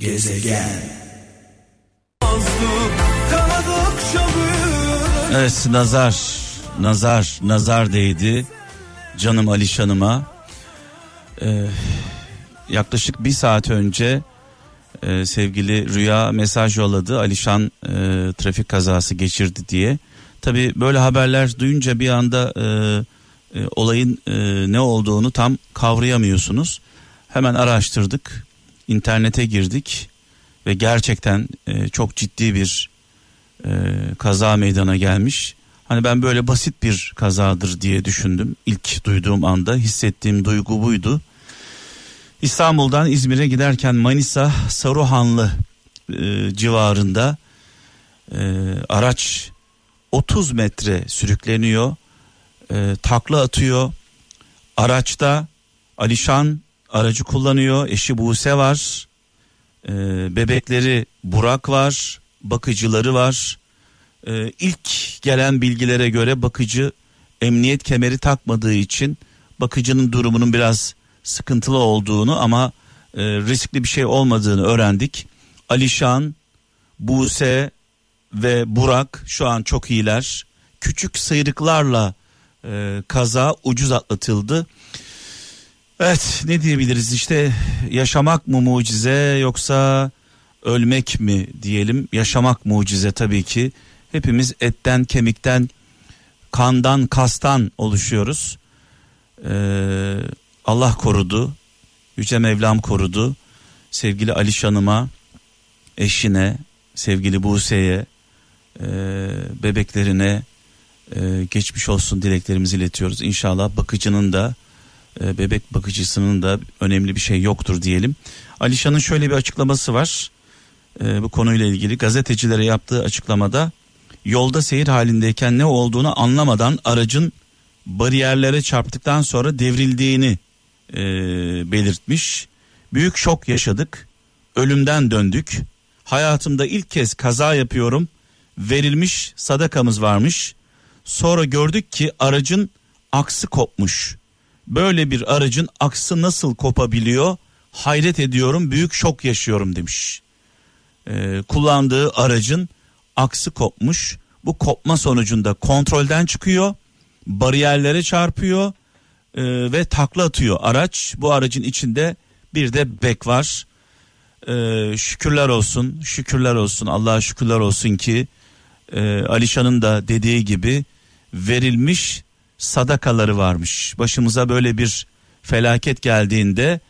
Gezegen Evet nazar nazar nazar değdi canım Alişan'ıma ee, yaklaşık bir saat önce e, sevgili Rüya mesaj yolladı Alişan e, trafik kazası geçirdi diye. Tabi böyle haberler duyunca bir anda e, e, olayın e, ne olduğunu tam kavrayamıyorsunuz. Hemen araştırdık internete girdik ve gerçekten e, çok ciddi bir e, kaza meydana gelmiş. Hani ben böyle basit bir kazadır diye düşündüm. İlk duyduğum anda hissettiğim duygu buydu. İstanbul'dan İzmir'e giderken Manisa Saruhanlı e, civarında e, araç 30 metre sürükleniyor. E, takla atıyor. Araçta Alişan aracı kullanıyor. Eşi Buse var. E, bebekleri Burak var. Bakıcıları var. E, ilk gelen bilgilere göre bakıcı emniyet kemeri takmadığı için bakıcının durumunun biraz sıkıntılı olduğunu ama e, riskli bir şey olmadığını öğrendik. Alişan, Buse ve Burak şu an çok iyiler. Küçük sıyrıklarla e, kaza ucuz atlatıldı. Evet ne diyebiliriz işte yaşamak mı mucize yoksa ölmek mi diyelim yaşamak mucize tabii ki. Hepimiz etten kemikten kandan kastan oluşuyoruz. Ee, Allah korudu. Yüce Mevlam korudu. Sevgili Alişan'ıma, eşine, sevgili Buse'ye, e, bebeklerine e, geçmiş olsun dileklerimizi iletiyoruz. İnşallah bakıcının da e, bebek bakıcısının da önemli bir şey yoktur diyelim. Alişan'ın şöyle bir açıklaması var. E, bu konuyla ilgili gazetecilere yaptığı açıklamada yolda seyir halindeyken ne olduğunu anlamadan aracın bariyerlere çarptıktan sonra devrildiğini e, belirtmiş. Büyük şok yaşadık. Ölümden döndük. Hayatımda ilk kez kaza yapıyorum. Verilmiş sadakamız varmış. Sonra gördük ki aracın aksı kopmuş. Böyle bir aracın aksı nasıl kopabiliyor? Hayret ediyorum, büyük şok yaşıyorum demiş. Ee, kullandığı aracın aksı kopmuş. Bu kopma sonucunda kontrolden çıkıyor, bariyerlere çarpıyor e, ve takla atıyor araç. Bu aracın içinde bir de bek var. Ee, şükürler olsun, şükürler olsun, Allah'a şükürler olsun ki e, Alişan'ın da dediği gibi verilmiş sadakaları varmış. Başımıza böyle bir felaket geldiğinde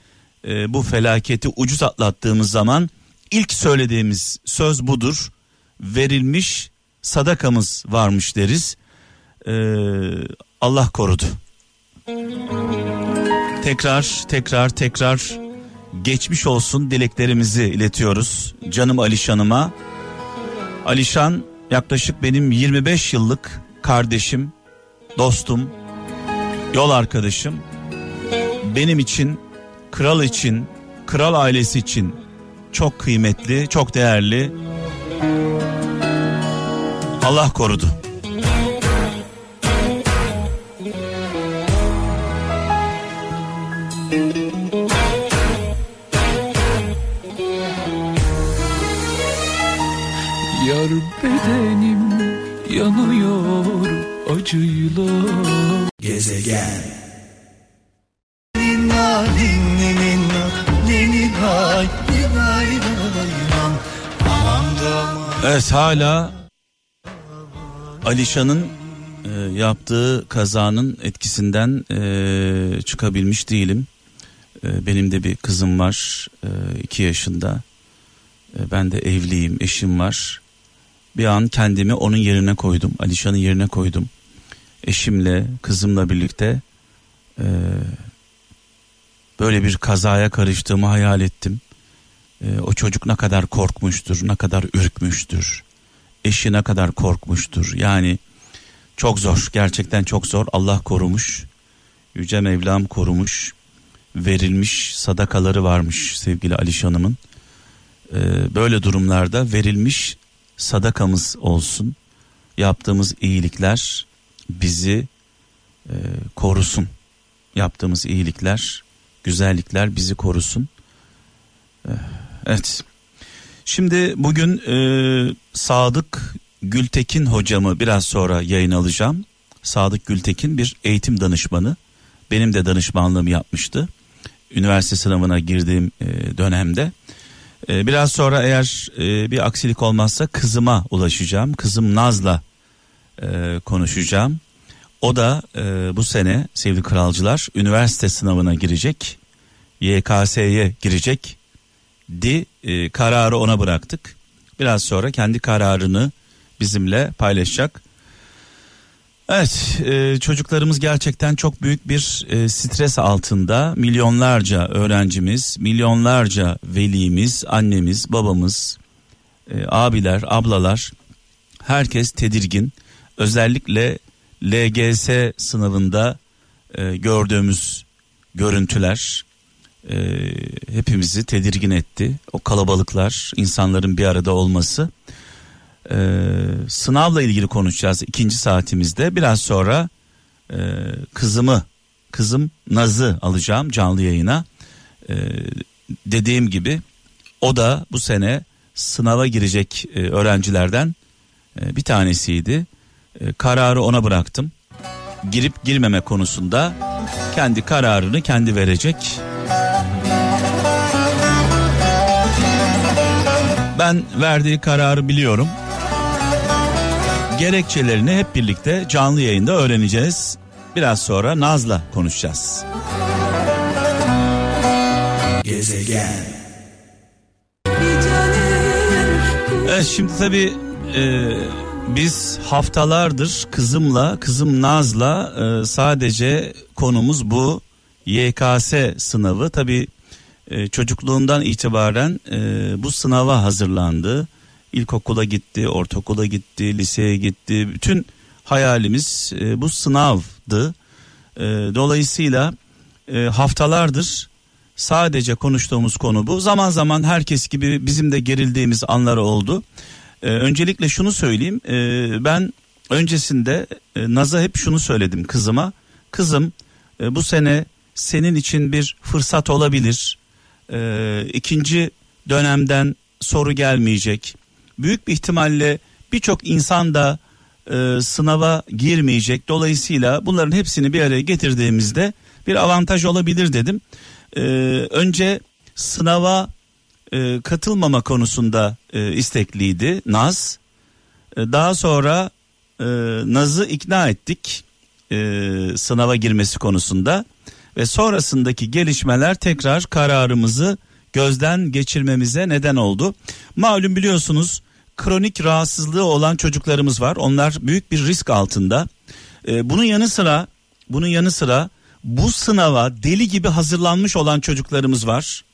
e, bu felaketi ucuz atlattığımız zaman ilk söylediğimiz söz budur. Verilmiş sadakamız varmış deriz. E, Allah korudu. Tekrar tekrar tekrar geçmiş olsun dileklerimizi iletiyoruz canım Alişan'ıma. Alişan yaklaşık benim 25 yıllık kardeşim, dostum, yol arkadaşım. Benim için, kral için, kral ailesi için çok kıymetli, çok değerli. Allah korudu. Yar bedenim yanıyor acıyla Gezegen Evet hala Alişan'ın e, yaptığı kazanın etkisinden e, çıkabilmiş değilim. E, benim de bir kızım var e, iki yaşında. E, ben de evliyim eşim var. Bir an kendimi onun yerine koydum. Alişan'ın yerine koydum. Eşimle kızımla birlikte e, böyle bir kazaya karıştığımı hayal ettim. E, o çocuk ne kadar korkmuştur, ne kadar ürkmüştür. Eşi ne kadar korkmuştur. Yani çok zor, gerçekten çok zor. Allah korumuş. Yüce Mevlam korumuş. Verilmiş sadakaları varmış sevgili Alişan'ımın. E, böyle durumlarda verilmiş sadakamız olsun. Yaptığımız iyilikler bizi e, korusun. Yaptığımız iyilikler, güzellikler bizi korusun. E, Evet Şimdi bugün e, Sadık Gültekin hocamı biraz sonra yayın alacağım. Sadık Gültekin bir eğitim danışmanı. Benim de danışmanlığımı yapmıştı. Üniversite sınavına girdiğim e, dönemde. E, biraz sonra eğer e, bir aksilik olmazsa kızıma ulaşacağım. Kızım Naz'la e, konuşacağım. O da e, bu sene sevgili kralcılar üniversite sınavına girecek. YKS'ye girecek. Di e, kararı ona bıraktık. Biraz sonra kendi kararını bizimle paylaşacak. Evet e, çocuklarımız gerçekten çok büyük bir e, stres altında milyonlarca öğrencimiz milyonlarca velimiz annemiz babamız e, abiler ablalar herkes tedirgin özellikle LGS sınavında e, gördüğümüz görüntüler e, hepimizi tedirgin etti o kalabalıklar insanların bir arada olması ee, sınavla ilgili konuşacağız ikinci saatimizde. Biraz sonra e, kızımı, kızım Naz'ı alacağım canlı yayına. Ee, dediğim gibi o da bu sene sınava girecek e, öğrencilerden e, bir tanesiydi. E, kararı ona bıraktım. Girip girmeme konusunda kendi kararını kendi verecek. Ben verdiği kararı biliyorum gerekçelerini hep birlikte canlı yayında öğreneceğiz. Biraz sonra Naz'la konuşacağız. Gezegen. Evet şimdi tabii e, biz haftalardır kızımla, kızım Naz'la e, sadece konumuz bu YKS sınavı. Tabii e, çocukluğundan itibaren e, bu sınava hazırlandı. İlkokula gitti, ortaokula gitti, liseye gitti. Bütün hayalimiz e, bu sınavdı. E, dolayısıyla e, haftalardır sadece konuştuğumuz konu bu. Zaman zaman herkes gibi bizim de gerildiğimiz anlar oldu. E, öncelikle şunu söyleyeyim. E, ben öncesinde e, Naz'a hep şunu söyledim kızıma. Kızım e, bu sene senin için bir fırsat olabilir. E, ikinci dönemden soru gelmeyecek büyük bir ihtimalle birçok insan da e, sınava girmeyecek. Dolayısıyla bunların hepsini bir araya getirdiğimizde bir avantaj olabilir dedim. E, önce sınava e, katılmama konusunda e, istekliydi Naz. E, daha sonra e, Naz'ı ikna ettik e, sınava girmesi konusunda ve sonrasındaki gelişmeler tekrar kararımızı gözden geçirmemize neden oldu. Malum biliyorsunuz kronik rahatsızlığı olan çocuklarımız var. Onlar büyük bir risk altında. Ee, bunun yanı sıra bunun yanı sıra bu sınava deli gibi hazırlanmış olan çocuklarımız var.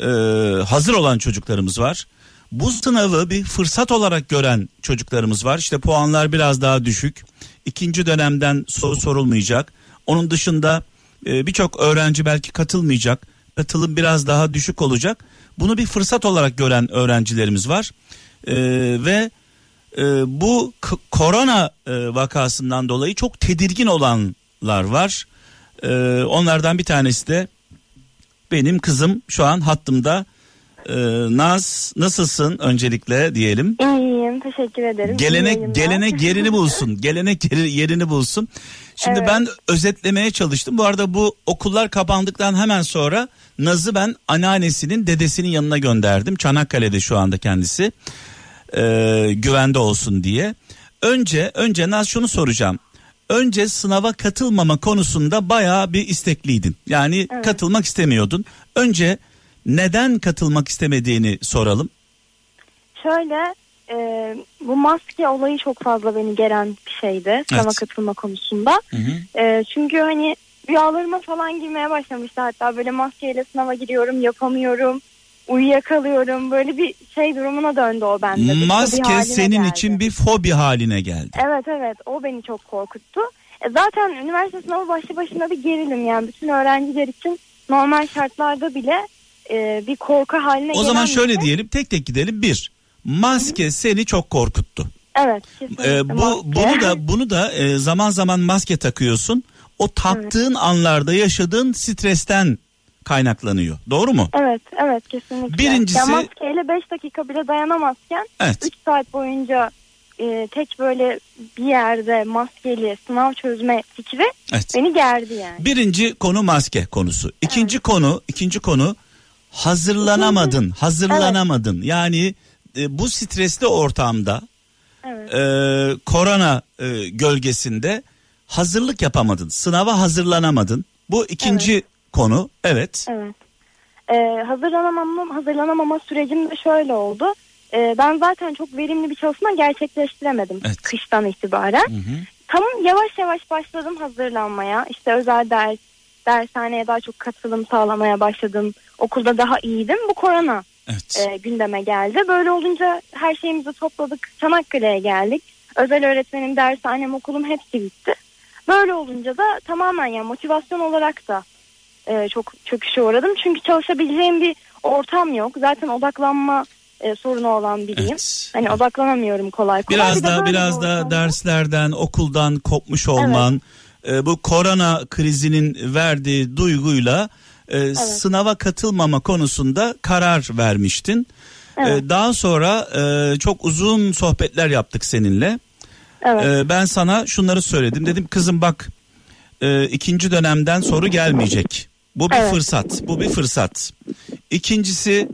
Ee, hazır olan çocuklarımız var. Bu sınavı bir fırsat olarak gören çocuklarımız var. İşte puanlar biraz daha düşük. İkinci dönemden soru sorulmayacak. Onun dışında e, birçok öğrenci belki katılmayacak. Katılım biraz daha düşük olacak. Bunu bir fırsat olarak gören öğrencilerimiz var e, ve e, bu korona e, vakasından dolayı çok tedirgin olanlar var. E, onlardan bir tanesi de benim kızım şu an hattımda. E, Naz nasılsın öncelikle diyelim. İyiyim teşekkür ederim. Gelenek gelenek yerini bulsun. Gelenek yeri- yerini bulsun. Şimdi Evet. ben özetlemeye çalıştım. Bu arada bu okullar kapandıktan hemen sonra Naz'ı ben anneannesinin dedesinin yanına gönderdim. Çanakkale'de şu anda kendisi. Ee, güvende olsun diye. Önce önce Naz şunu soracağım. Önce sınava katılmama konusunda bayağı bir istekliydin. Yani Evet. katılmak istemiyordun. Önce neden katılmak istemediğini soralım. Şöyle e, bu maske olayı çok fazla beni geren bir şeydi sınava Evet. katılma konusunda. Hı hı. E, çünkü hani rüyalarıma falan girmeye başlamıştı hatta böyle maskeyle sınava giriyorum yapamıyorum. Uyuyakalıyorum böyle bir şey durumuna döndü o bende. Bir Maske senin geldi. için bir fobi haline geldi. Evet evet o beni çok korkuttu. E, zaten üniversite sınavı başlı başına bir gerilim yani bütün öğrenciler için normal şartlarda bile e, bir korku haline O zaman şöyle şey. diyelim tek tek gidelim. Bir, maske seni çok korkuttu. Evet Ee, bu maske. bunu da bunu da e, zaman zaman maske takıyorsun. O taktığın anlarda yaşadığın stresten kaynaklanıyor. Doğru mu? Evet, evet kesinlikle. Birincisi- Ya maskeyle 5 dakika bile dayanamazken Evet. 3 saat boyunca e, tek böyle bir yerde maskeli sınav çözme fikri Evet. beni gerdi yani. Birinci konu maske konusu. İkinci konu, ikinci konu hazırlanamadın, hazırlanamadın. Yani e, bu stresli ortamda Evet. e, korona e, gölgesinde hazırlık yapamadın. Sınava hazırlanamadın. Bu ikinci konu. Evet. Evet. Ee, hazırlanamam, hazırlanamama sürecim de şöyle oldu. Ee, ben zaten çok verimli bir çalışma gerçekleştiremedim Evet. kıştan itibaren. Hı hı. Tamam yavaş yavaş başladım hazırlanmaya. İşte özel ders, dershaneye daha çok katılım sağlamaya başladım. Okulda daha iyiydim. Bu korona Evet. e, gündeme geldi. Böyle olunca her şeyimizi topladık. Çanakkale'ye geldik. Özel öğretmenim, dershanem, okulum hepsi bitti. Böyle olunca da tamamen ya motivasyon olarak da e, çok çöküşe uğradım. Çünkü çalışabileceğim bir ortam yok. Zaten odaklanma e, sorunu olan biriyim. Evet. Hani odaklanamıyorum kolay kolay. Biraz Bir da biraz bir da ortamda- derslerden, okuldan kopmuş olman, e, bu korona krizinin verdiği duyguyla e, sınava katılmama konusunda karar vermiştin. Evet. E, daha sonra e, çok uzun sohbetler yaptık seninle. Evet. E, ben sana şunları söyledim. Dedim kızım bak e, ikinci dönemden soru gelmeyecek. Bu bir Evet. fırsat. Bu bir fırsat. İkincisi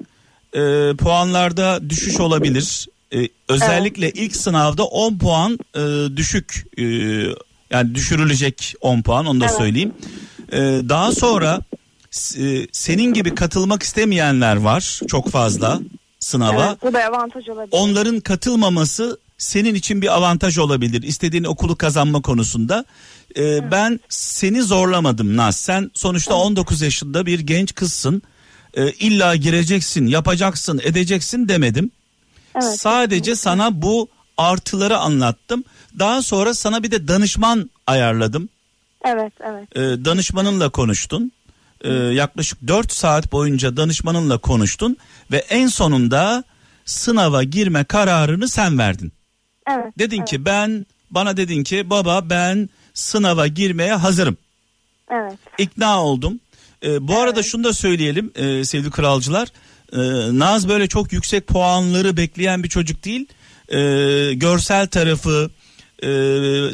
e, puanlarda düşüş olabilir. E, özellikle ilk sınavda 10 puan e, düşük e, yani düşürülecek 10 puan onu da Evet. söyleyeyim. E, daha sonra e, senin gibi katılmak istemeyenler var çok fazla sınava. Evet, bu da avantaj olabilir. Onların katılmaması senin için bir avantaj olabilir. İstediğin okulu kazanma konusunda. Ee, Ben seni zorlamadım Naz. Sen sonuçta 19 yaşında bir genç kızsın. Ee, illa gireceksin, yapacaksın, edeceksin demedim. Evet, Sadece sana bu artıları anlattım. Daha sonra sana bir de danışman ayarladım. Evet, evet. Ee, danışmanınla konuştun. Ee, yaklaşık 4 saat boyunca danışmanınla konuştun ve en sonunda sınava girme kararını sen verdin. Evet. Dedin evet, ki ben bana dedin ki baba ben sınava girmeye hazırım. Evet. İkna oldum. Ee, bu arada şunu da söyleyelim e, sevgili kralcılar. Ee, Naz böyle çok yüksek puanları bekleyen bir çocuk değil. Ee, görsel tarafı, e,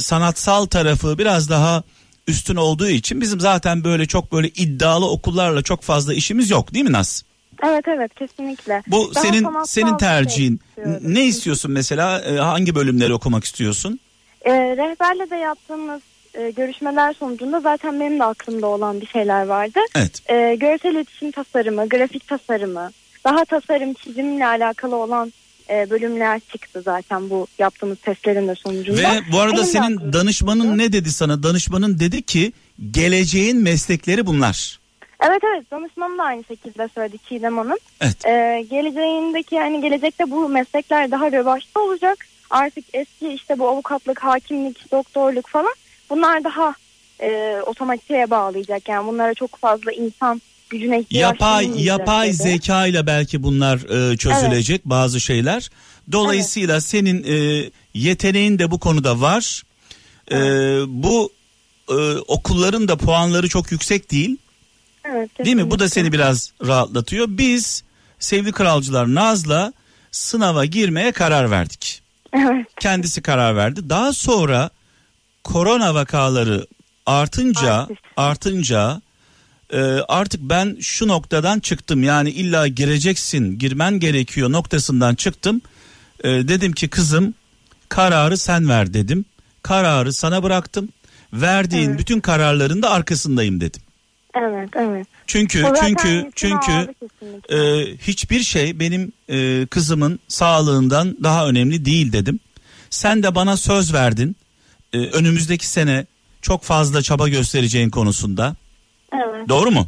sanatsal tarafı biraz daha üstün olduğu için bizim zaten böyle çok böyle iddialı okullarla çok fazla işimiz yok değil mi Naz? Evet evet kesinlikle. Bu Daha senin senin şey tercihin. istiyorum. ne istiyorsun mesela? Hangi bölümleri okumak istiyorsun? Ee, rehberle de yaptığımız e, görüşmeler sonucunda zaten benim de aklımda olan bir şeyler vardı. Evet. Ee, görsel iletişim tasarımı, grafik tasarımı, daha tasarım çizimle alakalı olan e, bölümler çıktı zaten bu yaptığımız testlerin de sonucunda. Ve bu arada Benim senin danışmanın çıktı. ne dedi sana? Danışmanın dedi ki geleceğin meslekleri bunlar. Evet evet danışmanım da aynı şekilde söyledi Çiğdem Hanım. Evet. Ee, geleceğindeki yani gelecekte bu meslekler daha revaçta olacak. Artık eski işte bu avukatlık, hakimlik, doktorluk falan bunlar daha e, otomatiğe bağlayacak. Yani bunlara çok fazla insan gücüne ihtiyaç Yapay yapay dedi. zeka ile belki bunlar e, çözülecek bazı şeyler. Dolayısıyla senin e, yeteneğin de bu konuda var. E, bu e, okulların da puanları çok yüksek değil. Evet, Değil mi? Bu da seni biraz rahatlatıyor. Biz sevgili kralcılar Naz'la sınava girmeye karar verdik. Evet. Kendisi karar verdi. Daha sonra korona vakaları artınca Artış. artınca e, artık ben şu noktadan çıktım. Yani illa gireceksin, girmen gerekiyor noktasından çıktım. E, dedim ki kızım kararı sen ver dedim. Kararı sana bıraktım. Verdiğin Evet. bütün kararların da arkasındayım dedim. Evet, evet. Çünkü O çünkü çünkü e, hiçbir şey benim e, kızımın sağlığından daha önemli değil dedim. Sen de bana söz verdin. E, önümüzdeki sene çok fazla çaba göstereceğin konusunda. evet. Doğru mu?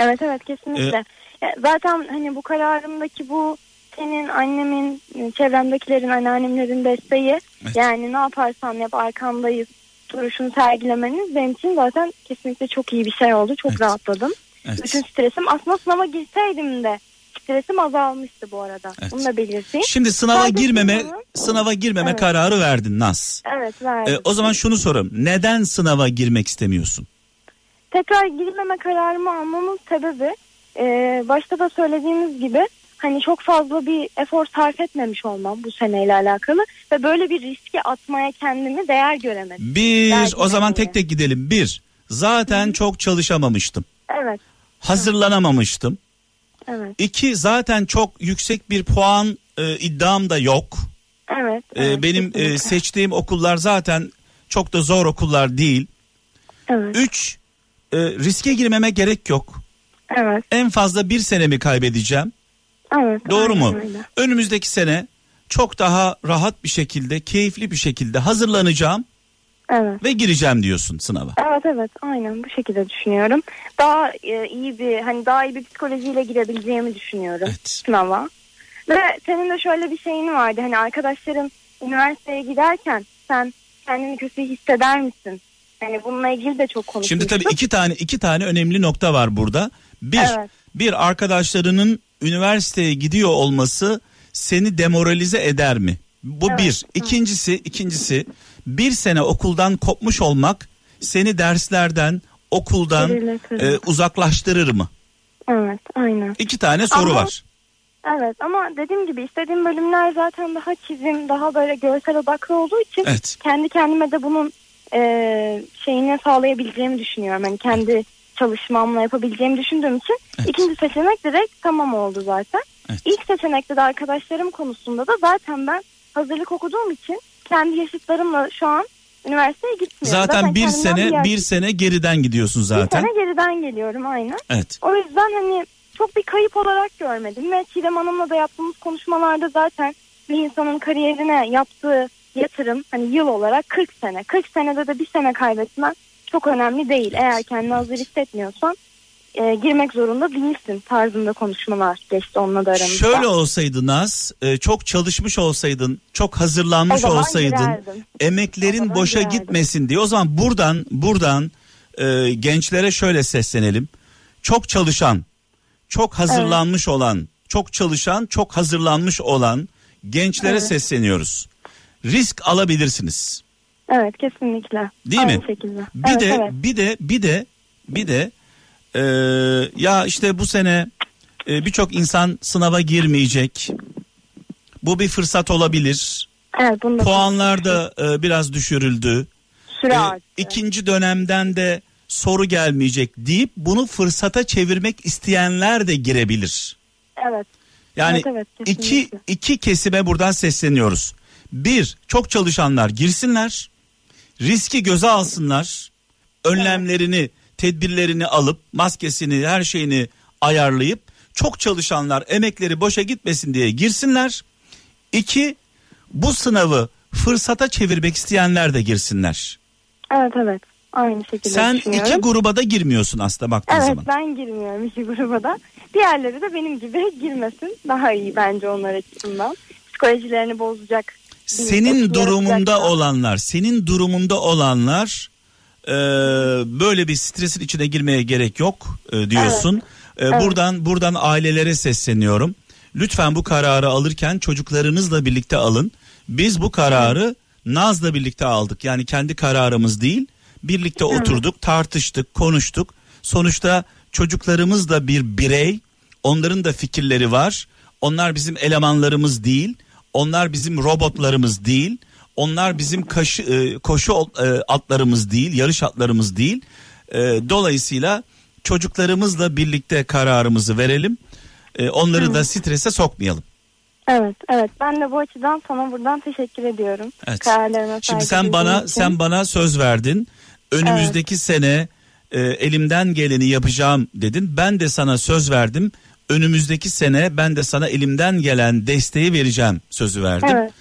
Evet evet kesinlikle. Ee, zaten hani bu kararımdaki bu senin annemin, çevremdekilerin, anneannemlerin desteği Evet. yani ne yaparsan yap arkandayız duruşunu sergilemeniz benim için zaten kesinlikle çok iyi bir şey oldu. Çok Evet. rahatladım. Evet. Bütün stresim aslında sınava girseydim de stresim azalmıştı bu arada. Evet. Bunu da belirteyim. Şimdi sınava Sadece girmeme sınavı- sınava girmeme Evet. kararı verdin Naz. Evet verdim. E, o zaman şunu sorayım. Neden sınava girmek istemiyorsun? tekrar girmeme kararımı almamın sebebi e, başta da söylediğimiz gibi hani çok fazla bir efor sarf etmemiş olmam bu seneyle alakalı ve böyle bir riski atmaya kendimi değer göremedim. Bir Belki o zaman tek tek gidelim. Bir zaten çok çalışamamıştım. Evet, Hazırlanamamıştım. Evet, İki zaten çok yüksek bir puan e, iddiam da yok. evet. E, evet, benim e, seçtiğim okullar zaten çok da zor okullar değil. evet, Üç e, riske girmeme gerek yok. evet, En fazla bir senemi kaybedeceğim. evet. Doğru mu? öyle. Önümüzdeki sene çok daha rahat bir şekilde, keyifli bir şekilde hazırlanacağım Evet. ve gireceğim diyorsun sınava. Evet evet aynen bu şekilde düşünüyorum. Daha e, iyi bir hani daha iyi bir psikolojiyle girebileceğimi düşünüyorum Evet. sınava. Ve senin de şöyle bir şeyin vardı hani arkadaşların üniversiteye giderken sen kendini kötü hisseder misin? Hani bununla ilgili de çok konuşmuştuk. Şimdi tabii iki tane iki tane önemli nokta var burada. Bir, Evet. bir arkadaşlarının üniversiteye gidiyor olması seni demoralize eder mi? Bu Evet, bir. İkincisi, ikincisi bir sene okuldan kopmuş olmak seni derslerden, okuldan e, uzaklaştırır mı? Evet aynen. İki tane soru Ama- var. Evet ama dediğim gibi istediğim bölümler zaten daha çizim daha böyle görsel odaklı olduğu için Evet. kendi kendime de bunun e, şeyini sağlayabileceğimi düşünüyorum. Hani kendi çalışmamla yapabileceğimi düşündüğüm için Evet. ikinci seçenek direkt tamam oldu zaten. Evet. İlk seçenekte de arkadaşlarım konusunda da zaten ben hazırlık okuduğum için kendi yaşıtlarımla şu an üniversiteye gitmiyorum. Zaten bir kendimden sene yer- bir sene geriden gidiyorsun bir zaten. sene geriden geliyorum aynen. Evet. O yüzden hani çok bir kayıp olarak görmedim ve Çiğdem Hanım'la da yaptığımız konuşmalarda zaten bir insanın kariyerine yaptığı yatırım hani yıl olarak 40 sene. 40 senede de bir sene kaybetmen çok önemli değil. Eğer kendini hazır hissetmiyorsan e, girmek zorunda değilsin tarzında konuşmalar geçti onunla da aramızda. Şöyle olsaydı Naz, e, çok çalışmış olsaydın, çok hazırlanmış olsaydın, girerdim. Emeklerin boşa girerdim. gitmesin diye. O zaman buradan buradan e, gençlere şöyle seslenelim. Çok çalışan, çok hazırlanmış olan, çok çalışan, çok hazırlanmış olan gençlere Evet. sesleniyoruz. Risk alabilirsiniz. Evet kesinlikle. Değil Aynı mi? şekilde. Bir evet, de evet. bir de bir de bir de e, ya işte bu sene e, birçok insan sınava girmeyecek. Bu bir fırsat olabilir. Evet, bunu da Puanlar da e, biraz düşürüldü. süre E, ikinci dönemden de soru gelmeyecek deyip bunu fırsata çevirmek isteyenler de girebilir. Evet. Yani Evet, evet, iki iki kesime buradan sesleniyoruz. Bir, çok çalışanlar girsinler, riski göze alsınlar, önlemlerini, tedbirlerini alıp maskesini, her şeyini ayarlayıp çok çalışanlar emekleri boşa gitmesin diye girsinler. İki, bu sınavı fırsata çevirmek isteyenler de girsinler. Evet evet. Aynı şekilde Sen iki gruba da girmiyorsun aslında baktığın Evet zaman. ben girmiyorum iki gruba da. Diğerleri de benim gibi girmesin. Daha iyi bence onlar açısından. Psikolojilerini bozacak. senin durumunda olanlar, senin durumunda olanlar e, böyle bir stresin içine girmeye gerek yok e, diyorsun. E, Buradan buradan ailelere sesleniyorum. Lütfen bu kararı alırken çocuklarınızla birlikte alın. Biz bu kararı Naz'la birlikte aldık. Yani kendi kararımız değil. Birlikte oturduk, tartıştık, konuştuk. Sonuçta çocuklarımız da bir birey. Onların da fikirleri var. Onlar bizim elemanlarımız değil. Onlar bizim robotlarımız değil. Onlar bizim kaşı, e, koşu e, atlarımız değil, yarış atlarımız değil. E, dolayısıyla çocuklarımızla birlikte kararımızı verelim. E, onları da strese sokmayalım. Evet evet ben de bu açıdan sana buradan teşekkür ediyorum. Evet. Kararlarına Şimdi sen bana için. sen bana söz verdin. Önümüzdeki sene e, elimden geleni yapacağım dedin. Ben de sana söz verdim. Önümüzdeki sene ben de sana elimden gelen desteği vereceğim sözü verdim. Evet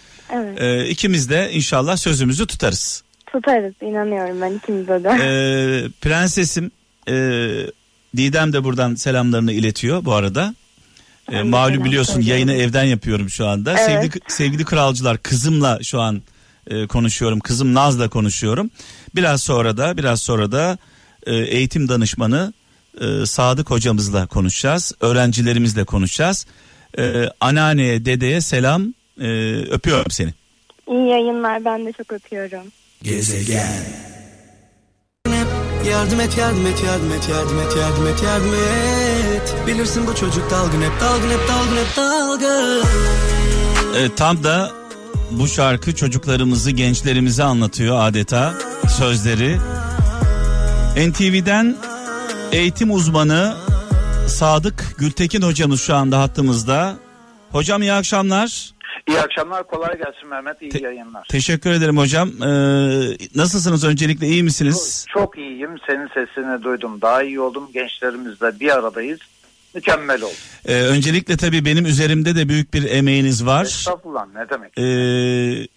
evet E, ikimiz de inşallah sözümüzü tutarız. tutarız inanıyorum ben ikimize de. E, prensesim e, Didem de buradan selamlarını iletiyor bu arada. E, de malum biliyorsun söylüyorum. yayını evden yapıyorum şu anda. Evet. Sevgili sevgili kralcılar kızımla şu an e, konuşuyorum. Kızım Naz'la konuşuyorum. Biraz sonra da biraz sonra da e, eğitim danışmanı e, Sadık hocamızla konuşacağız. Öğrencilerimizle konuşacağız. E, anneanneye, dedeye selam. E, öpüyorum seni. İyi yayınlar ben de çok öpüyorum. Gezegen. Yardım et yardım et yardım et yardım et yardım et yardım et Bilirsin bu çocuk dalgın hep dalgın hep dalgın hep dalgın Evet, tam da bu şarkı çocuklarımızı, gençlerimizi anlatıyor adeta sözleri. NTV'den eğitim uzmanı Sadık Gültekin hocamız şu anda hattımızda. Hocam iyi akşamlar. İyi akşamlar, kolay gelsin Mehmet, iyi Te- yayınlar. Teşekkür ederim hocam. Ee, nasılsınız öncelikle iyi misiniz? Çok iyiyim, senin sesini duydum, daha iyi oldum. Gençlerimizle bir aradayız, mükemmel oldu. Ee, öncelikle tabii benim üzerimde de büyük bir emeğiniz var. Estağfurullah, ne demek? Ee,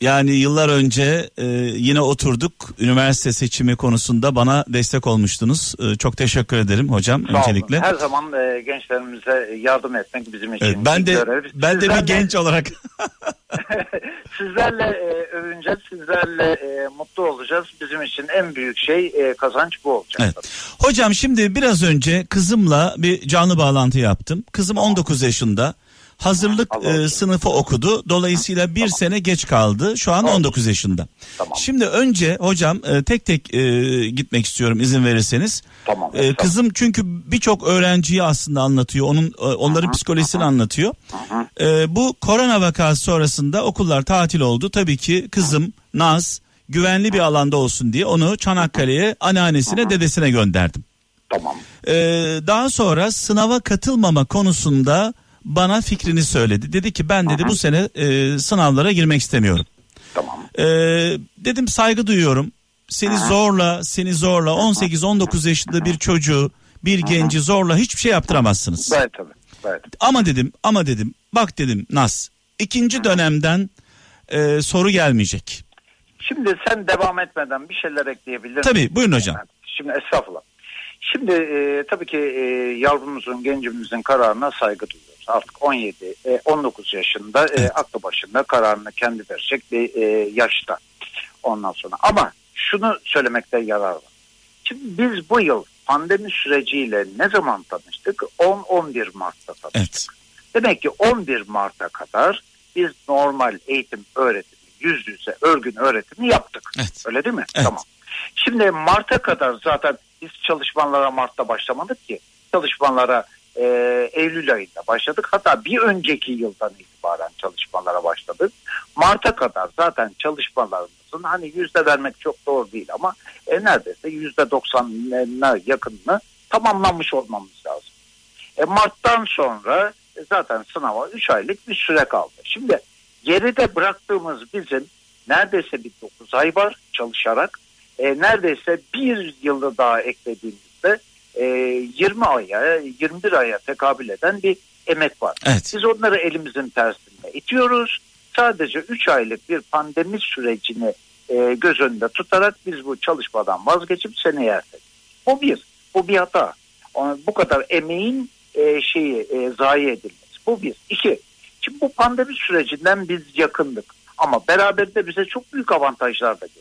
yani yıllar önce e, yine oturduk üniversite seçimi konusunda bana destek olmuştunuz. Ee, çok teşekkür ederim hocam Sağ olun. öncelikle. Her zaman e, gençlerimize yardım etmek bizim için Evet, ben de görev. ben de bir Sizlerle- genç olarak sizlerle e, övüneceğiz, sizlerle e, mutlu olacağız. Bizim için en büyük şey e, kazanç bu olacak. Evet. Hocam şimdi biraz önce kızımla bir canlı bağlantı yaptım. Kızım 19 yaşında. Hazırlık e, sınıfı okudu. Dolayısıyla bir sene geç kaldı. Şu an Tamam. 19 yaşında. Tamam. Şimdi önce hocam e, tek tek e, gitmek istiyorum izin verirseniz. Tamam, E, kızım çünkü birçok öğrenciyi aslında anlatıyor. Onun e, onların psikolojisini anlatıyor. E, bu korona vakası sonrasında okullar tatil oldu. Tabii ki kızım Naz güvenli bir alanda olsun diye onu Çanakkale'ye anneannesine dedesine gönderdim. Tamam. Ee, daha sonra sınava katılmama konusunda bana fikrini söyledi. Dedi ki ben dedi bu sene e, sınavlara girmek istemiyorum. Tamam. Ee, dedim saygı duyuyorum. Seni zorla, seni zorla 18-19 yaşında bir çocuğu, bir genci zorla hiçbir şey yaptıramazsınız. Gayet tabii. Gayet. Ama dedim, ama dedim. Bak dedim Nas. ikinci dönemden e, soru gelmeyecek. Şimdi sen devam etmeden bir şeyler ekleyebilir misin? Tabii buyurun hocam. Şimdi estağfurullah. Şimdi e, tabii ki e, yavrumuzun, gencimizin kararına saygı duyuyoruz. Artık 17, e, 19 yaşında e, aklı başında kararını kendi verecek bir e, yaşta. Ondan sonra ama şunu söylemekte yarar var. Şimdi biz bu yıl pandemi süreciyle ne zaman tanıştık? 10-11 Mart'ta tanıştık. Evet. Demek ki 11 Mart'a kadar biz normal eğitim öğretimi, yüz yüze örgün öğretimi yaptık. Evet. Öyle değil mi? Evet. Tamam. Şimdi Mart'a kadar zaten biz çalışmalara Mart'ta başlamadık ki. Çalışmalara e, Eylül ayında başladık. Hatta bir önceki yıldan itibaren çalışmalara başladık. Mart'a kadar zaten çalışmalarımızın hani yüzde vermek çok doğru değil ama e, neredeyse yüzde doksanına yakınını tamamlanmış olmamız lazım. E, Mart'tan sonra e, zaten sınava 3 aylık bir süre kaldı. Şimdi geride bıraktığımız bizim neredeyse bir 9 ay var çalışarak. E, neredeyse bir yılı daha eklediğimizde e, 20 aya 21 aya tekabül eden bir emek var. Evet. Biz onları elimizin tersinde itiyoruz. Sadece 3 aylık bir pandemi sürecini e, göz önünde tutarak biz bu çalışmadan vazgeçip seneye erteledik. Bu bir. Bu bir hata. Bu kadar emeğin e, şeyi e, zayi edilmesi. Bu bir. İki. Şimdi bu pandemi sürecinden biz yakındık. Ama beraberinde bize çok büyük avantajlar da geldi.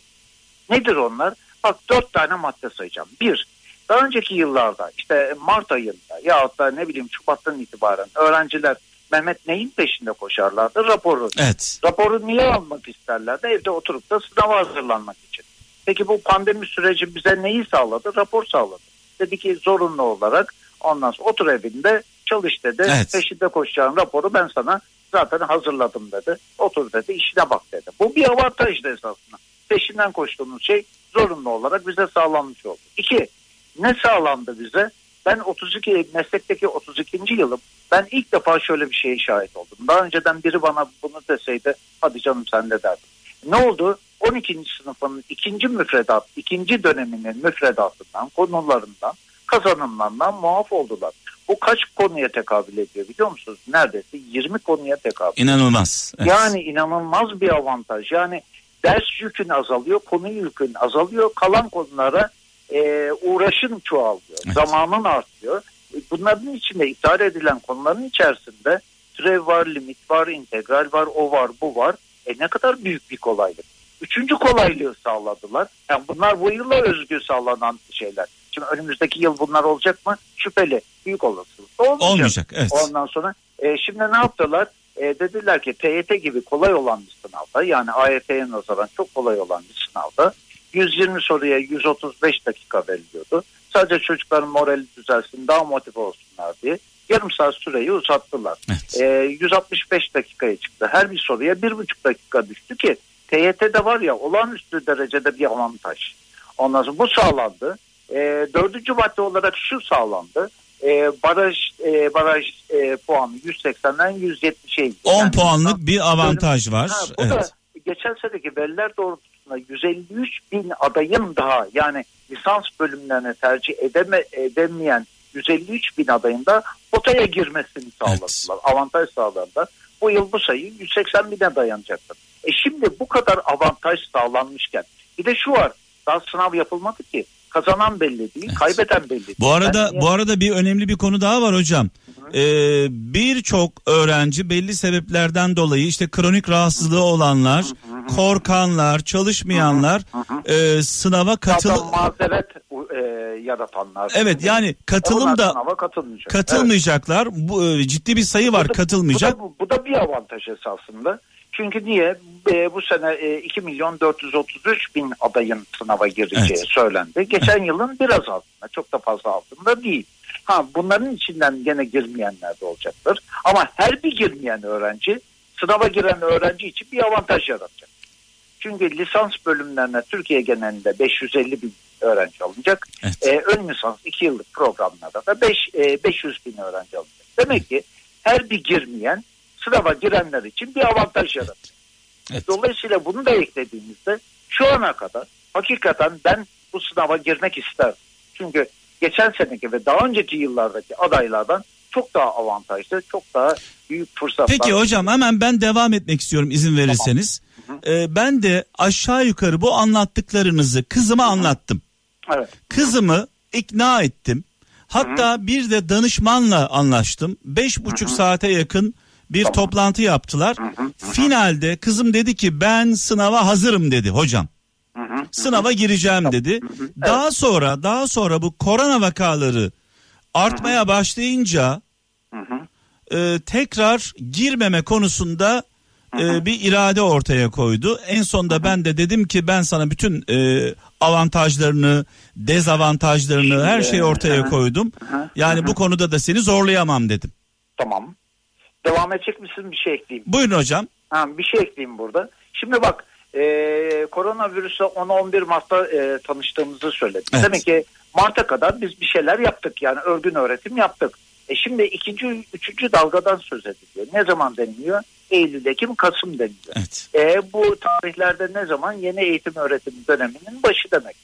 Nedir onlar? Bak dört tane madde sayacağım. Bir, daha önceki yıllarda işte Mart ayında ya da ne bileyim Şubat'tan itibaren öğrenciler Mehmet neyin peşinde koşarlardı? Raporu. Evet. Raporu niye almak isterlerdi? Evde oturup da sınava hazırlanmak için. Peki bu pandemi süreci bize neyi sağladı? Rapor sağladı. Dedi ki zorunlu olarak ondan sonra otur evinde çalış dedi. Evet. Peşinde koşacağın raporu ben sana zaten hazırladım dedi. Otur dedi işine bak dedi. Bu bir avantajdı esasında. Peşinden koştuğumuz şey zorunlu olarak bize sağlanmış oldu. İki, ne sağlandı bize? Ben 32 meslekteki 32. yılım. Ben ilk defa şöyle bir şeye şahit oldum. Daha önceden biri bana bunu deseydi hadi canım sen de derdim. Ne oldu? 12. sınıfın ikinci müfredat, ikinci döneminin müfredatından, konularından, kazanımlarından muaf oldular. Bu kaç konuya tekabül ediyor biliyor musunuz? Neredeyse 20 konuya tekabül İnanılmaz. Evet. yani inanılmaz bir avantaj. Yani ders yükün azalıyor, konu yükün azalıyor. Kalan konulara e, uğraşın çoğalıyor. Evet. Zamanın artıyor. E, Bunların içinde ithal edilen konuların içerisinde türev var, limit var, integral var, o var, bu var. E ne kadar büyük bir kolaylık. Üçüncü kolaylığı sağladılar. Yani bunlar bu yıla özgü sağlanan şeyler. Şimdi önümüzdeki yıl bunlar olacak mı? Şüpheli. Büyük olasılıkla olmayacak. Olmayacak. Evet. Ondan sonra e, şimdi ne yaptılar? E, dediler ki TYT gibi kolay olan bir sınavda yani AYT'ye nazaran çok kolay olan bir sınavda 120 soruya 135 dakika veriliyordu. Sadece çocukların morali düzelsin daha motive olsunlar diye yarım saat süreyi uzattılar. Evet. Ee, 165 dakikaya çıktı. Her bir soruya bir buçuk dakika düştü ki TYT'de var ya olağanüstü derecede bir avantaj. Ondan sonra bu sağlandı. Ee, dördüncü madde olarak şu sağlandı. Ee, baraj e, baraj e, puanı 180'den 170'e indi. 10 Yani- puanlık bir avantaj var. Ha, bu Evet. da geçen seneki veriler doğrultusunda 153 bin adayın daha yani lisans bölümlerine tercih edeme, edemeyen 153 bin adayın da potaya girmesini sağladılar. Avantaj sağlandı. Bu yıl bu sayı 180 bine dayanacaktır. E şimdi bu kadar avantaj sağlanmışken bir de şu var daha sınav yapılmadı ki kazanan belli değil Evet. kaybeden belli değil. Bu arada Ben- bu arada bir önemli bir konu daha var hocam. Ee, Birçok öğrenci belli sebeplerden dolayı işte kronik rahatsızlığı olanlar, korkanlar, çalışmayanlar e, sınava katıl Zaten mazeret e, yaratanlar. Evet yani katılım Onlar da sınava katılmayacak. Evet. katılmayacaklar. Bu e, ciddi bir sayı var Bu da- katılmayacak. Bu da, bu da bir avantaj esasında. Çünkü niye? E, bu sene e, 2 milyon 433 bin adayın sınava gireceği Evet. söylendi. Geçen yılın biraz altında. Çok da fazla altında değil. Ha bunların içinden gene girmeyenler de olacaktır. Ama her bir girmeyen öğrenci sınava giren öğrenci için bir avantaj yaratacak. Çünkü lisans bölümlerine Türkiye genelinde 550 bin öğrenci alınacak. Evet. E, ön lisans 2 yıllık programlarda da 5, e, 500 bin öğrenci alınacak. Demek ki her bir girmeyen sınava girenler için bir avantaj yaratacak. Evet. Dolayısıyla bunu da eklediğimizde şu ana kadar hakikaten ben bu sınava girmek isterdim. Çünkü geçen seneki ve daha önceki yıllardaki adaylardan çok daha avantajlı, çok daha büyük fırsatlar. Peki hocam hemen ben devam etmek istiyorum izin verirseniz. Ee, ben de aşağı yukarı bu anlattıklarınızı kızıma anlattım. Evet. Kızımı ikna ettim. Hatta bir de danışmanla anlaştım. Beş buçuk saate yakın bir toplantı yaptılar. Finalde kızım dedi ki ben sınava hazırım dedi hocam. Sınava gireceğim dedi. Daha sonra daha sonra bu korona vakaları artmaya başlayınca e, tekrar girmeme konusunda e, bir irade ortaya koydu. En sonunda ben de dedim ki ben sana bütün e, avantajlarını, dezavantajlarını her şeyi ortaya koydum. Yani bu konuda da seni zorlayamam dedim. Tamam. Devam edecek misin bir şey ekleyeyim? Buyurun hocam. Ha, bir şey ekleyeyim burada. Şimdi bak e, koronavirüsle 10-11 Mart'ta e, tanıştığımızı söyledim. Evet. Demek ki Mart'a kadar biz bir şeyler yaptık yani örgün öğretim yaptık. E şimdi ikinci, üçüncü dalgadan söz ediliyor. Ne zaman deniliyor? Eylül, Ekim, Kasım deniliyor. Evet. E, bu tarihlerde ne zaman? Yeni eğitim öğretim döneminin başı demek.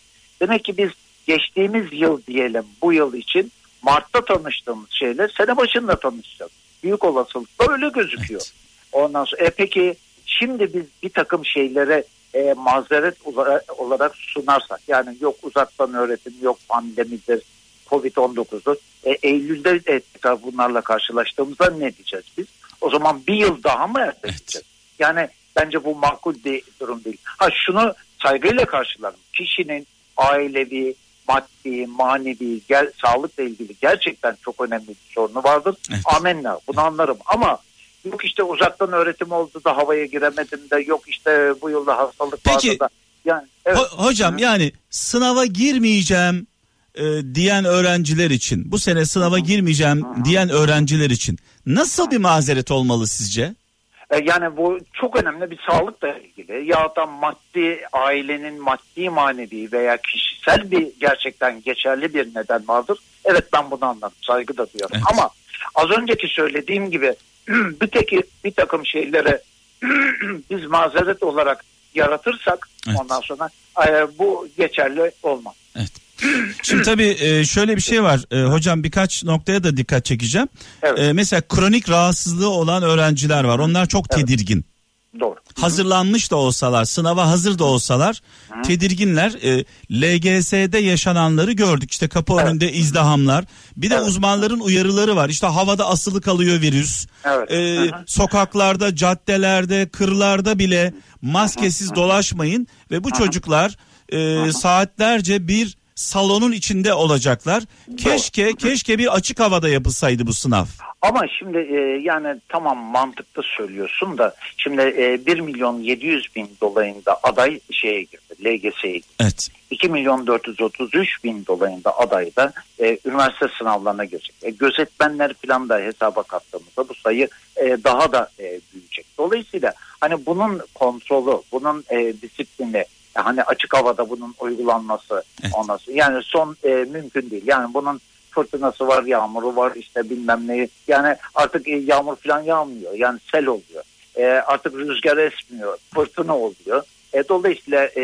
Demek ki biz geçtiğimiz yıl diyelim bu yıl için Mart'ta tanıştığımız şeyler sene başında tanışacağız. Büyük olasılıkla öyle gözüküyor. Evet. Ondan sonra e, peki şimdi biz bir takım şeylere e, mazeret ola- olarak sunarsak yani yok uzaktan öğretim yok pandemidir Covid-19'dur. E, Eylül'de e, tekrar bunlarla karşılaştığımızda ne diyeceğiz biz? O zaman bir yıl daha mı erteleyeceğiz? Yani bence bu makul bir durum değil. Ha şunu saygıyla karşılarım. Kişinin ailevi, maddi, manevi, gel, sağlıkla ilgili gerçekten çok önemli bir sorunu vardır. Evet. Amenna bunu anlarım ama yok işte uzaktan öğretim oldu da havaya giremedim de yok işte bu yılda hastalık Peki, vardı da. Yani, evet. Ho- hocam yani sınava girmeyeceğim e, diyen öğrenciler için bu sene sınava girmeyeceğim diyen öğrenciler için nasıl bir mazeret olmalı sizce? E, Yani bu çok önemli bir sağlıkla ilgili ya da maddi ailenin maddi manevi veya kişisel bir gerçekten geçerli bir neden vardır. Evet ben bunu anladım saygı da duyarım Evet. ama az önceki söylediğim gibi bir, tek, bir takım şeylere biz mazeret olarak yaratırsak Evet. ondan sonra e, bu geçerli olmaz. Evet. Şimdi tabii e, şöyle bir şey var. E, hocam birkaç noktaya da dikkat çekeceğim. Evet. E, mesela kronik rahatsızlığı olan öğrenciler var. Onlar çok tedirgin. Doğru. Hazırlanmış da olsalar, sınava hazır da olsalar tedirginler. E, LGS'de yaşananları gördük. İşte kapı önünde izdihamlar. Bir de Evet. uzmanların uyarıları var. İşte havada asılı kalıyor virüs. Evet. E, Hı hı. sokaklarda, caddelerde, kırlarda bile maskesiz dolaşmayın ve bu çocuklar e, saatlerce bir salonun içinde olacaklar. Keşke keşke bir açık havada yapılsaydı bu sınav. Ama şimdi e, yani tamam mantıklı söylüyorsun da şimdi e, 1 milyon 700 bin dolayında aday şeye girdi LGS'ye girdi. Evet. 2 milyon 433 bin dolayında aday da e, üniversite sınavlarına girecek. E, gözetmenler falan da hesaba kattığımızda bu sayı e, daha da e, büyüyecek. Dolayısıyla hani bunun kontrolü, bunun e, disiplini, hani açık havada bunun uygulanması, Evet. onası yani son e, mümkün değil. Yani bunun fırtınası var, yağmuru var, işte bilmem neyi. Yani artık e, yağmur falan yağmıyor. Yani sel oluyor. E, artık rüzgar esmiyor, fırtına oluyor. E, dolayısıyla e,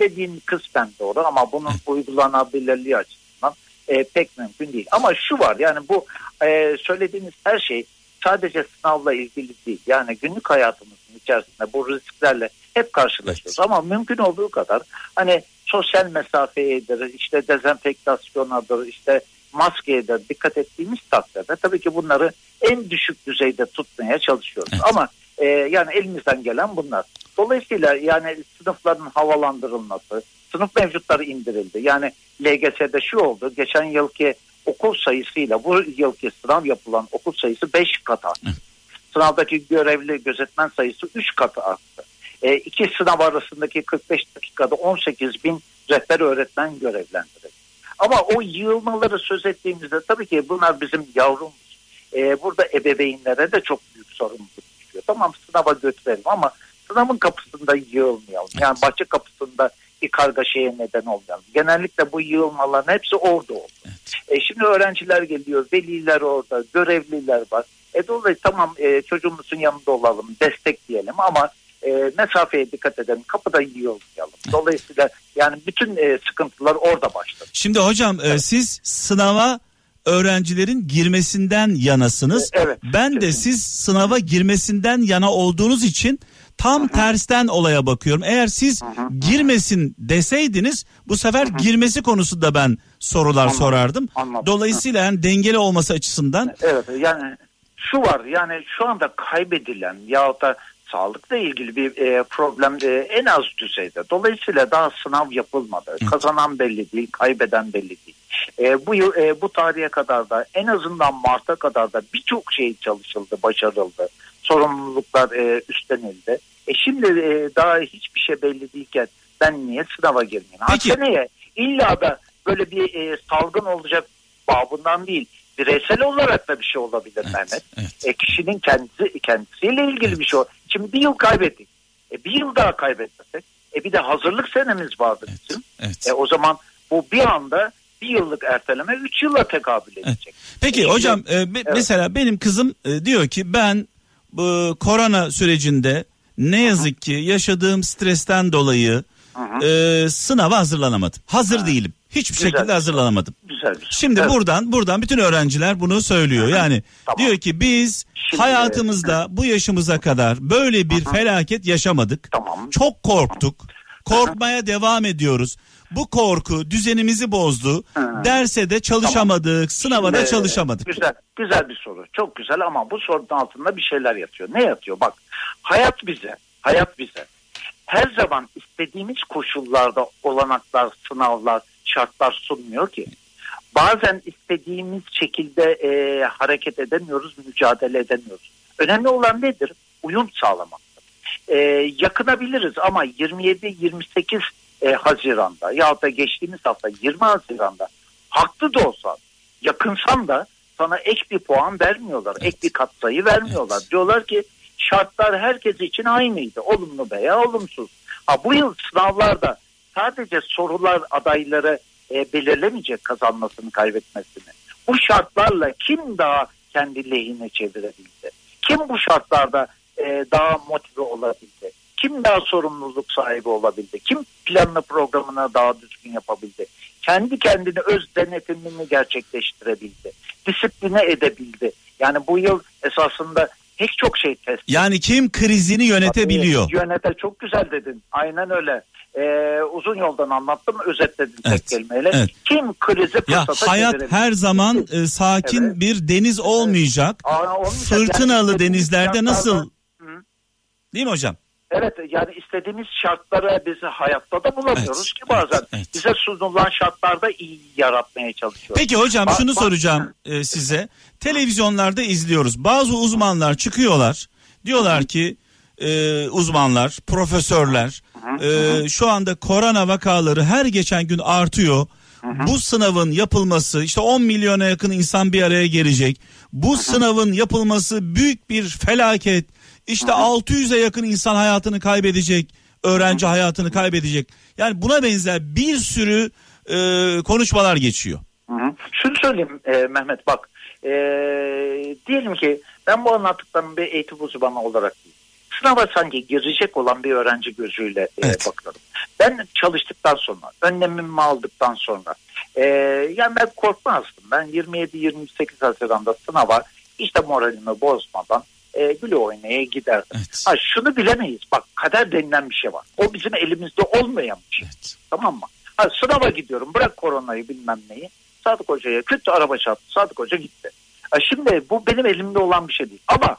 dediğin kısmen doğru ama bunun uygulanabilirliği açısından e, pek mümkün değil. Ama şu var yani bu e, söylediğiniz her şey sadece sınavla ilgili değil. Yani günlük hayatımızın içerisinde bu risklerle hep karşılaşıyoruz. Ama mümkün olduğu kadar hani sosyal mesafeyedir, işte dezenfektasyonadır, işte maskeyedir dikkat ettiğimiz takdirde tabii ki bunları en düşük düzeyde tutmaya çalışıyoruz. Evet. Ama e, yani elimizden gelen bunlar. Dolayısıyla yani sınıfların havalandırılması, sınıf mevcutları indirildi. Yani LGS'de şu oldu. Geçen yılki okul sayısıyla bu yılki sınav yapılan okul sayısı 5 kat arttı. Sınavdaki görevli gözetmen sayısı 3 kat arttı. E, iki sınav arasındaki 45 dakikada 18 bin rehber öğretmen görevlendirildi. Ama o yığılmaları söz ettiğimizde tabii ki bunlar bizim yavrumuz. E, burada ebeveynlere de çok büyük sorumluluk düşüyor. Tamam sınava götürelim ama sınavın kapısında yığılmayalım. Yani bahçe kapısında bir kargaşaya neden olmayalım. Genellikle bu yığılmaların hepsi orada oldu. E, şimdi öğrenciler geliyor, veliler orada, görevliler var. E, dolayısıyla tamam e, çocuğumuzun yanında olalım, destekleyelim ama e, mesafeye dikkat edelim, kapıda yığılmayalım. Dolayısıyla yani bütün e, sıkıntılar orada başladı. Şimdi hocam e, siz sınava öğrencilerin girmesinden yanasınız. E, evet, Ben de siz sınava girmesinden yana olduğunuz için tam tersten olaya bakıyorum. Eğer siz girmesin deseydiniz bu sefer girmesi konusunda ben sorular Anladım, sorardım. anladım. Dolayısıyla yani dengeli olması açısından Evet yani şu var yani şu anda kaybedilen yahut da sağlıkla ilgili bir e, problem e, en az düzeyde. Dolayısıyla daha sınav yapılmadı. Kazanan belli değil, kaybeden belli değil. E, bu yıl e, bu tarihe kadar da en azından Mart'a kadar da birçok şey çalışıldı, başarıldı. Sorumluluklar e, üstlenildi. E şimdi e, daha hiçbir şey belli değilken ben niye sınava girmeyeyim? Ha, Peki. seneye illa da böyle bir e, salgın olacak babından değil. Bireysel olarak da bir şey olabilir Mehmet. evet. E, kişinin kendisi kendisiyle ilgili bir şey. Şimdi bir yıl kaybettik. E, bir yıl daha kaybetmesek. E, bir de hazırlık senemiz vardı bizim. evet. E, o zaman bu bir anda bir yıllık erteleme üç yılla tekabül edecek. Peki E, hocam e, be- mesela benim kızım e, diyor ki ben bu korona sürecinde ne yazık ki yaşadığım stresten dolayı e, sınava hazırlanamadım. Hazır değilim. Hiçbir Güzel. şekilde hazırlanamadım. Güzel. şey. Şimdi Evet. buradan buradan bütün öğrenciler bunu söylüyor. Yani Tamam. diyor ki biz Şimdi- hayatımızda bu yaşımıza kadar böyle bir felaket yaşamadık. Tamam. Çok korktuk. Korkmaya devam ediyoruz. Bu korku düzenimizi bozdu. Derse de çalışamadık, sınava da Şimdi, çalışamadık. Güzel, güzel bir soru. Çok güzel ama bu sorunun altında bir şeyler yatıyor. Ne yatıyor? Bak, hayat bize, hayat bize her zaman istediğimiz koşullarda olanaklar, sınavlar, şartlar sunmuyor ki. Bazen istediğimiz şekilde e, hareket edemiyoruz, mücadele edemiyoruz. Önemli olan nedir? Uyum sağlamaktır. E, yakınabiliriz ama 27-28 e, Haziran'da ya da geçtiğimiz hafta 20 Haziran'da haklı da olsan yakınsan da sana ek bir puan vermiyorlar. Ek bir katsayı vermiyorlar. Diyorlar ki şartlar herkes için aynıydı. Olumlu veya olumsuz. Ha, bu yıl sınavlarda sadece sorular adayları e, belirlemeyecek kazanmasını kaybetmesini. Bu şartlarla kim daha kendi lehine çevirebildi? Kim bu şartlarda e, daha motive olabildi? Kim daha sorumluluk sahibi olabildi? Kim planını programını daha düzgün yapabildi? Kendi kendine öz denetimini gerçekleştirebildi. Disipline edebildi. Yani bu yıl esasında pek çok şey test Yani kim krizini yönetebiliyor? Tabii, Yönete çok güzel dedin. Aynen öyle. Ee, uzun yoldan anlattım özetledin Evet, tek kelimeyle. evet. Kim krizi Ya fırsata hayat çevirebilir? her zaman e, sakin Evet. bir deniz olmayacak. Aa, olmayacak. Fırtınalı Yani denizlerde nasıl Hı. değil mi hocam? Evet yani istediğimiz şartlara biz hayatta da bulamıyoruz Evet, ki bazen evet, evet. bize sunulan şartlarda iyi yaratmaya çalışıyoruz. Peki hocam Bak- şunu bak- soracağım e, size. Televizyonlarda izliyoruz. Bazı uzmanlar çıkıyorlar. Diyorlar ki e, uzmanlar, profesörler e, şu anda korona vakaları her geçen gün artıyor. Bu sınavın yapılması işte 10 milyona yakın insan bir araya gelecek. Bu sınavın yapılması büyük bir felaket. İşte 600'e yakın insan hayatını kaybedecek. Öğrenci hayatını kaybedecek. Yani buna benzer bir sürü e, konuşmalar geçiyor. Hı hı. Şunu söyleyeyim e, Mehmet bak. E, diyelim ki ben bu anlattıklarımı bir eğitim uzmanı olarak. Sınava sanki girecek olan bir öğrenci gözüyle e, Evet. bakıyorum. Ben çalıştıktan sonra, önlemimi aldıktan sonra e, yani ben korkmazdım. Ben 27-28 Haziran'da sınava işte moralimi bozmadan e, güle oynaya giderdim. Evet. Ha, şunu bilemeyiz. Bak kader denilen bir şey var. O bizim elimizde olmayan bir şey. Evet. Tamam mı? Ha, sınava gidiyorum. Bırak koronayı bilmem neyi. Sadık Hoca'ya kötü araba çarptı. Sadık Hoca gitti. Ha, şimdi bu benim elimde olan bir şey değil. Ama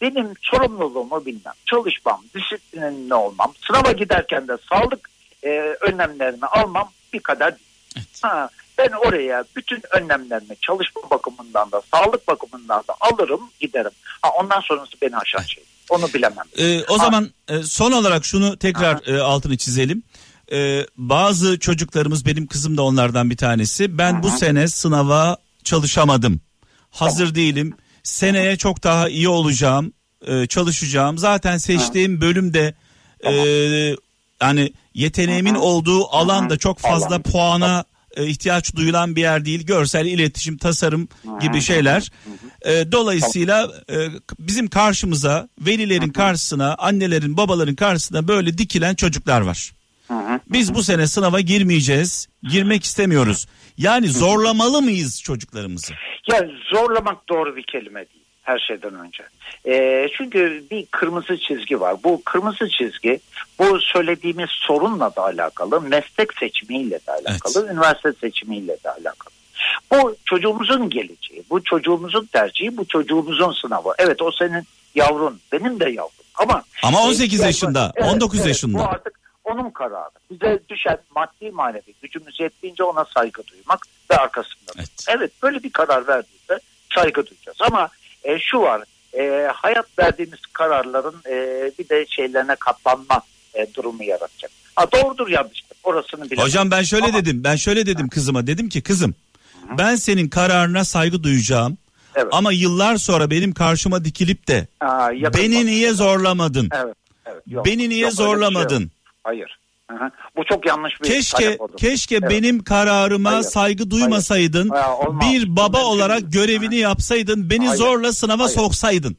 benim sorumluluğumu bilmem, çalışmam, disiplinli olmam, sınava giderken de sağlık e, önlemlerini almam bir değil. Evet. Ha, ben oraya bütün önlemlerimi çalışma bakımından da sağlık bakımından da alırım giderim. Ha, ondan sonrası beni aşan şey. Onu bilemem. Ee, o Ha. zaman e, son olarak şunu tekrar e, altını çizelim. Ee, bazı çocuklarımız benim kızım da onlardan bir tanesi. Ben bu sene sınava çalışamadım. Hazır değilim. Seneye çok daha iyi olacağım. e, çalışacağım. Zaten seçtiğim bölümde e, yani yeteneğimin olduğu alan da çok fazla Alan. puana e, ihtiyaç duyulan bir yer değil. Görsel, iletişim, tasarım gibi şeyler. E, dolayısıyla e, bizim karşımıza, velilerin karşısına, annelerin, babaların karşısına böyle dikilen çocuklar var. Biz bu sene sınava girmeyeceğiz, girmek istemiyoruz. Yani zorlamalı mıyız çocuklarımızı? Ya zorlamak doğru bir kelime değil her şeyden önce. Ee, çünkü bir kırmızı çizgi var. Bu kırmızı çizgi bu söylediğimiz sorunla da alakalı, meslek seçimiyle de alakalı, üniversite seçimiyle de alakalı. Bu çocuğumuzun geleceği, bu çocuğumuzun tercihi, bu çocuğumuzun sınavı. Evet o senin yavrun, benim de yavrum. Ama Ama 18 e, yaşında, 19 yaşında. Bu artık onun kararı. Bize düşen maddi manevi gücümüz yettiğince ona saygı duymak ve arkasında. Evet. Evet böyle bir karar verdiyse saygı duyacağız. Ama e, şu var e, hayat verdiğimiz kararların e, bir de şeylerine katlanma e, durumu yaratacak. Ha, doğrudur yanlıştır orasını bilemem. Hocam ben şöyle Ama- dedim. Ben şöyle dedim kızıma. Dedim ki kızım ben senin kararına saygı duyacağım. Evet. Ama yıllar sonra benim karşıma dikilip de Aa, beni niye zorlamadın? Evet, evet, yok. Beni niye Yok, şey zorlamadın? Hayır. Bu çok yanlış bir Keşke keşke Evet. benim kararıma Hayır. saygı duymasaydın. Hayır. Ha, olmaz. Bir baba Mümkün olarak görevini yapsaydın. Beni Hayır. zorla sınava Hayır. soksaydın.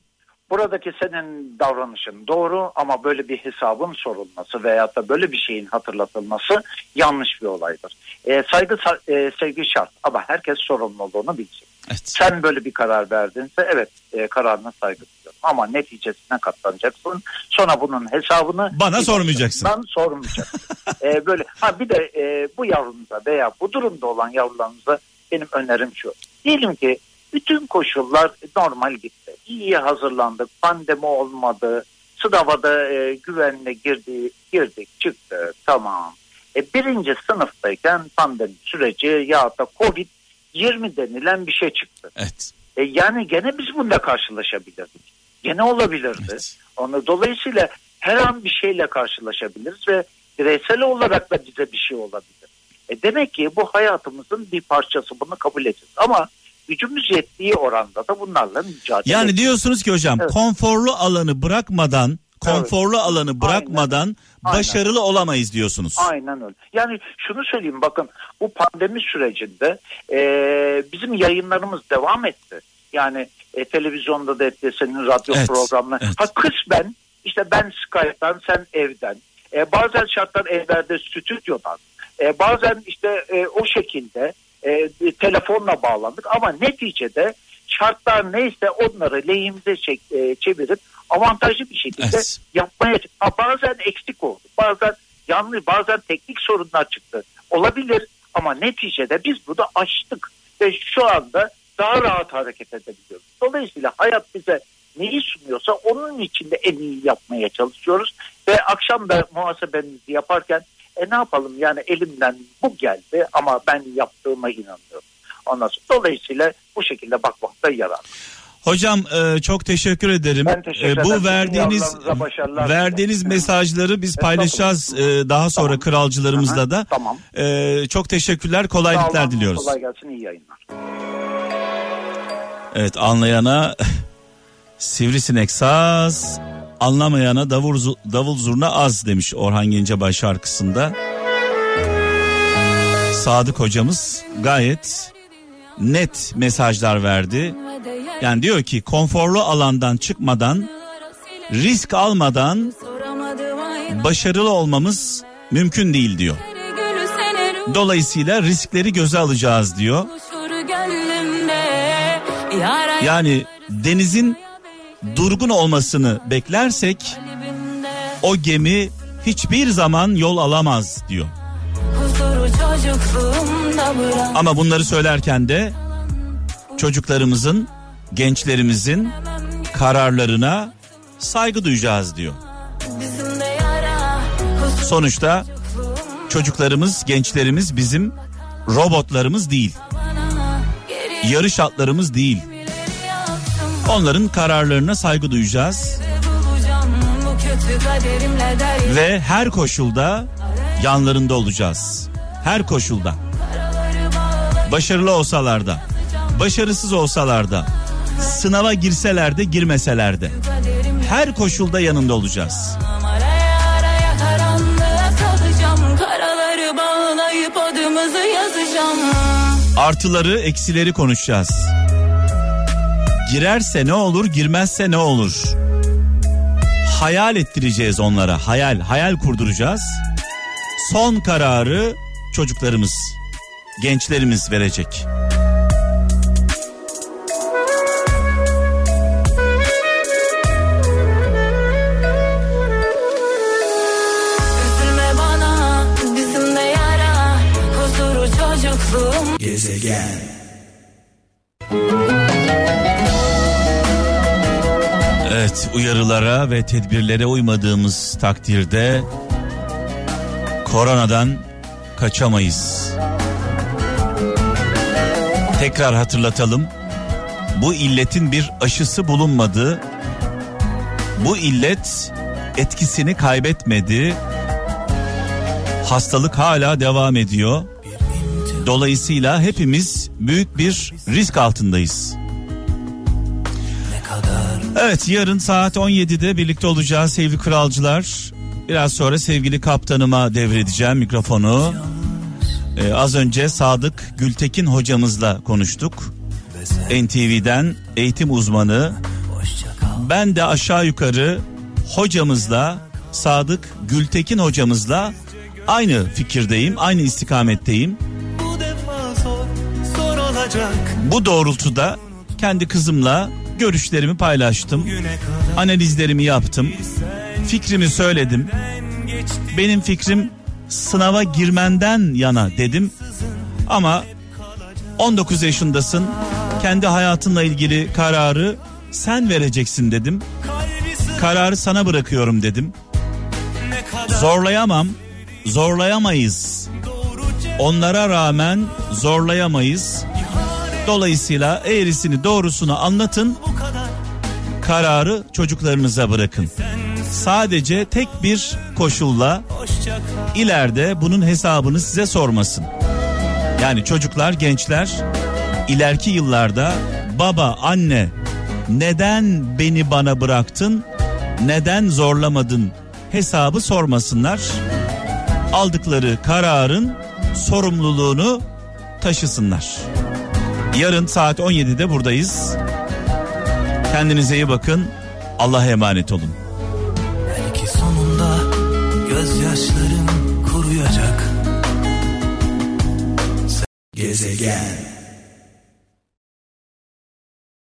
Buradaki senin davranışın doğru ama böyle bir hesabın sorulması veyahut da böyle bir şeyin hatırlatılması yanlış bir olaydır. E, saygı sa- e, sevgi şart ama herkes sorumluluğunu bilsin. Evet. Sen böyle bir karar verdinse evet e, kararına saygı ama neticesine katlanacaksın. Sonra bunun hesabını Bana sormayacaksın. Ben sormayacaksın. e, böyle ha bir de e, bu yavrunuza veya bu durumda olan yavrularınıza benim önerim şu. Diyelim ki bütün koşullar normal gitti. İyi hazırlandık. Pandemi olmadı. Sınava da e, güvenle girdi, girdik çıktı. Tamam. E, birinci sınıftayken pandemi süreci ya da Covid 20 denilen bir şey çıktı. Evet. E, yani gene biz bununla karşılaşabilirdik. Gene olabilirdi. Evet. Onu dolayısıyla her an bir şeyle karşılaşabiliriz ve bireysel olarak da bize bir şey olabilir. E demek ki bu hayatımızın bir parçası bunu kabul edeceğiz. Ama gücümüz yettiği oranda da bunlarla mücadele Yani edeceğiz. diyorsunuz ki hocam Evet. konforlu alanı bırakmadan konforlu alanı bırakmadan Aynen. başarılı olamayız diyorsunuz. Aynen öyle. Yani şunu söyleyeyim bakın bu pandemi sürecinde e, bizim yayınlarımız devam etti. Yani e, televizyonda da etti senin radyo Evet, programına. evet. Ha kısmen işte ben Skype'dan sen evden. E, bazen şartlar evlerde stüdyodan. E, bazen işte e, o şekilde e, telefonla bağlandık ama neticede şartlar neyse onları lehimize çek- e, çevirip avantajlı bir şekilde Evet. yapmaya ha, bazen eksik oldu. Bazen yanlış bazen teknik sorunlar çıktı. Olabilir ama neticede biz bunu aştık ve şu anda daha rahat hareket edebiliyoruz. Dolayısıyla hayat bize neyi sunuyorsa onun içinde en iyi yapmaya çalışıyoruz Ve akşam da muhasebemizi yaparken e ne yapalım yani elimden bu geldi ama ben yaptığıma inanıyorum. Ondan sonra dolayısıyla bu şekilde bakmakta yarar. Hocam e, çok teşekkür ederim. Ben teşekkür E, ederim. bu verdiğiniz verdiğiniz mesajları biz paylaşacağız e, daha sonra Tamam. kralcılarımızla da. Tamam. E, çok teşekkürler, Sağ kolaylıklar olun, diliyoruz. Kolay gelsin iyi yayınlar. Evet anlayana sivrisinek saz, anlamayana davul, davul zurna az demiş Orhan Gencebay şarkısında. Sadık hocamız gayet net mesajlar verdi. Yani diyor ki konforlu alandan çıkmadan, risk almadan başarılı olmamız mümkün değil diyor. Dolayısıyla riskleri göze alacağız diyor. Yani denizin durgun olmasını beklersek o gemi hiçbir zaman yol alamaz diyor. Ama bunları söylerken de çocuklarımızın, gençlerimizin kararlarına saygı duyacağız diyor. Sonuçta çocuklarımız, gençlerimiz bizim robotlarımız değil. Yarış atlarımız değil. Onların kararlarına saygı duyacağız ve her koşulda yanlarında olacağız. Her koşulda. Başarılı olsalar da, başarısız olsalar da, sınava girseler de girmeseler de her koşulda yanında olacağız. Yazacağım. Artıları, eksileri konuşacağız. Girerse ne olur, girmezse ne olur? Hayal ettireceğiz onlara. Hayal, hayal kurduracağız. Son kararı çocuklarımız, gençlerimiz verecek. Gezegen. Evet, uyarılara ve tedbirlere uymadığımız takdirde koronadan kaçamayız. Tekrar hatırlatalım. Bu illetin bir aşısı bulunmadı. Bu illet etkisini kaybetmedi. Hastalık hala devam ediyor. Dolayısıyla hepimiz büyük bir risk altındayız. Evet yarın saat 17'de birlikte olacağız sevgili kralcılar. Biraz sonra sevgili kaptanıma devredeceğim mikrofonu. Ee, az önce Sadık Gültekin hocamızla konuştuk. NTV'den eğitim uzmanı. Ben de aşağı yukarı hocamızla Sadık Gültekin hocamızla aynı fikirdeyim, aynı istikametteyim. Bu doğrultuda kendi kızımla görüşlerimi paylaştım. Analizlerimi yaptım. Fikrimi söyledim. Benim fikrim sınava girmenden yana dedim. Ama 19 yaşındasın. Kendi hayatınla ilgili kararı sen vereceksin dedim. Kararı sana bırakıyorum dedim. Zorlayamam. Zorlayamayız. Onlara rağmen zorlayamayız. Dolayısıyla eğrisini doğrusunu anlatın. Kararı çocuklarınıza bırakın. Sadece tek bir koşulla ileride bunun hesabını size sormasın. Yani çocuklar, gençler ileriki yıllarda baba, anne neden beni bana bıraktın? Neden zorlamadın? Hesabı sormasınlar. Aldıkları kararın sorumluluğunu taşısınlar. Yarın saat 17'de buradayız. Kendinize iyi bakın. Allah'a emanet olun. Belki sonunda gözyaşlarım kuruyacak Gezegen.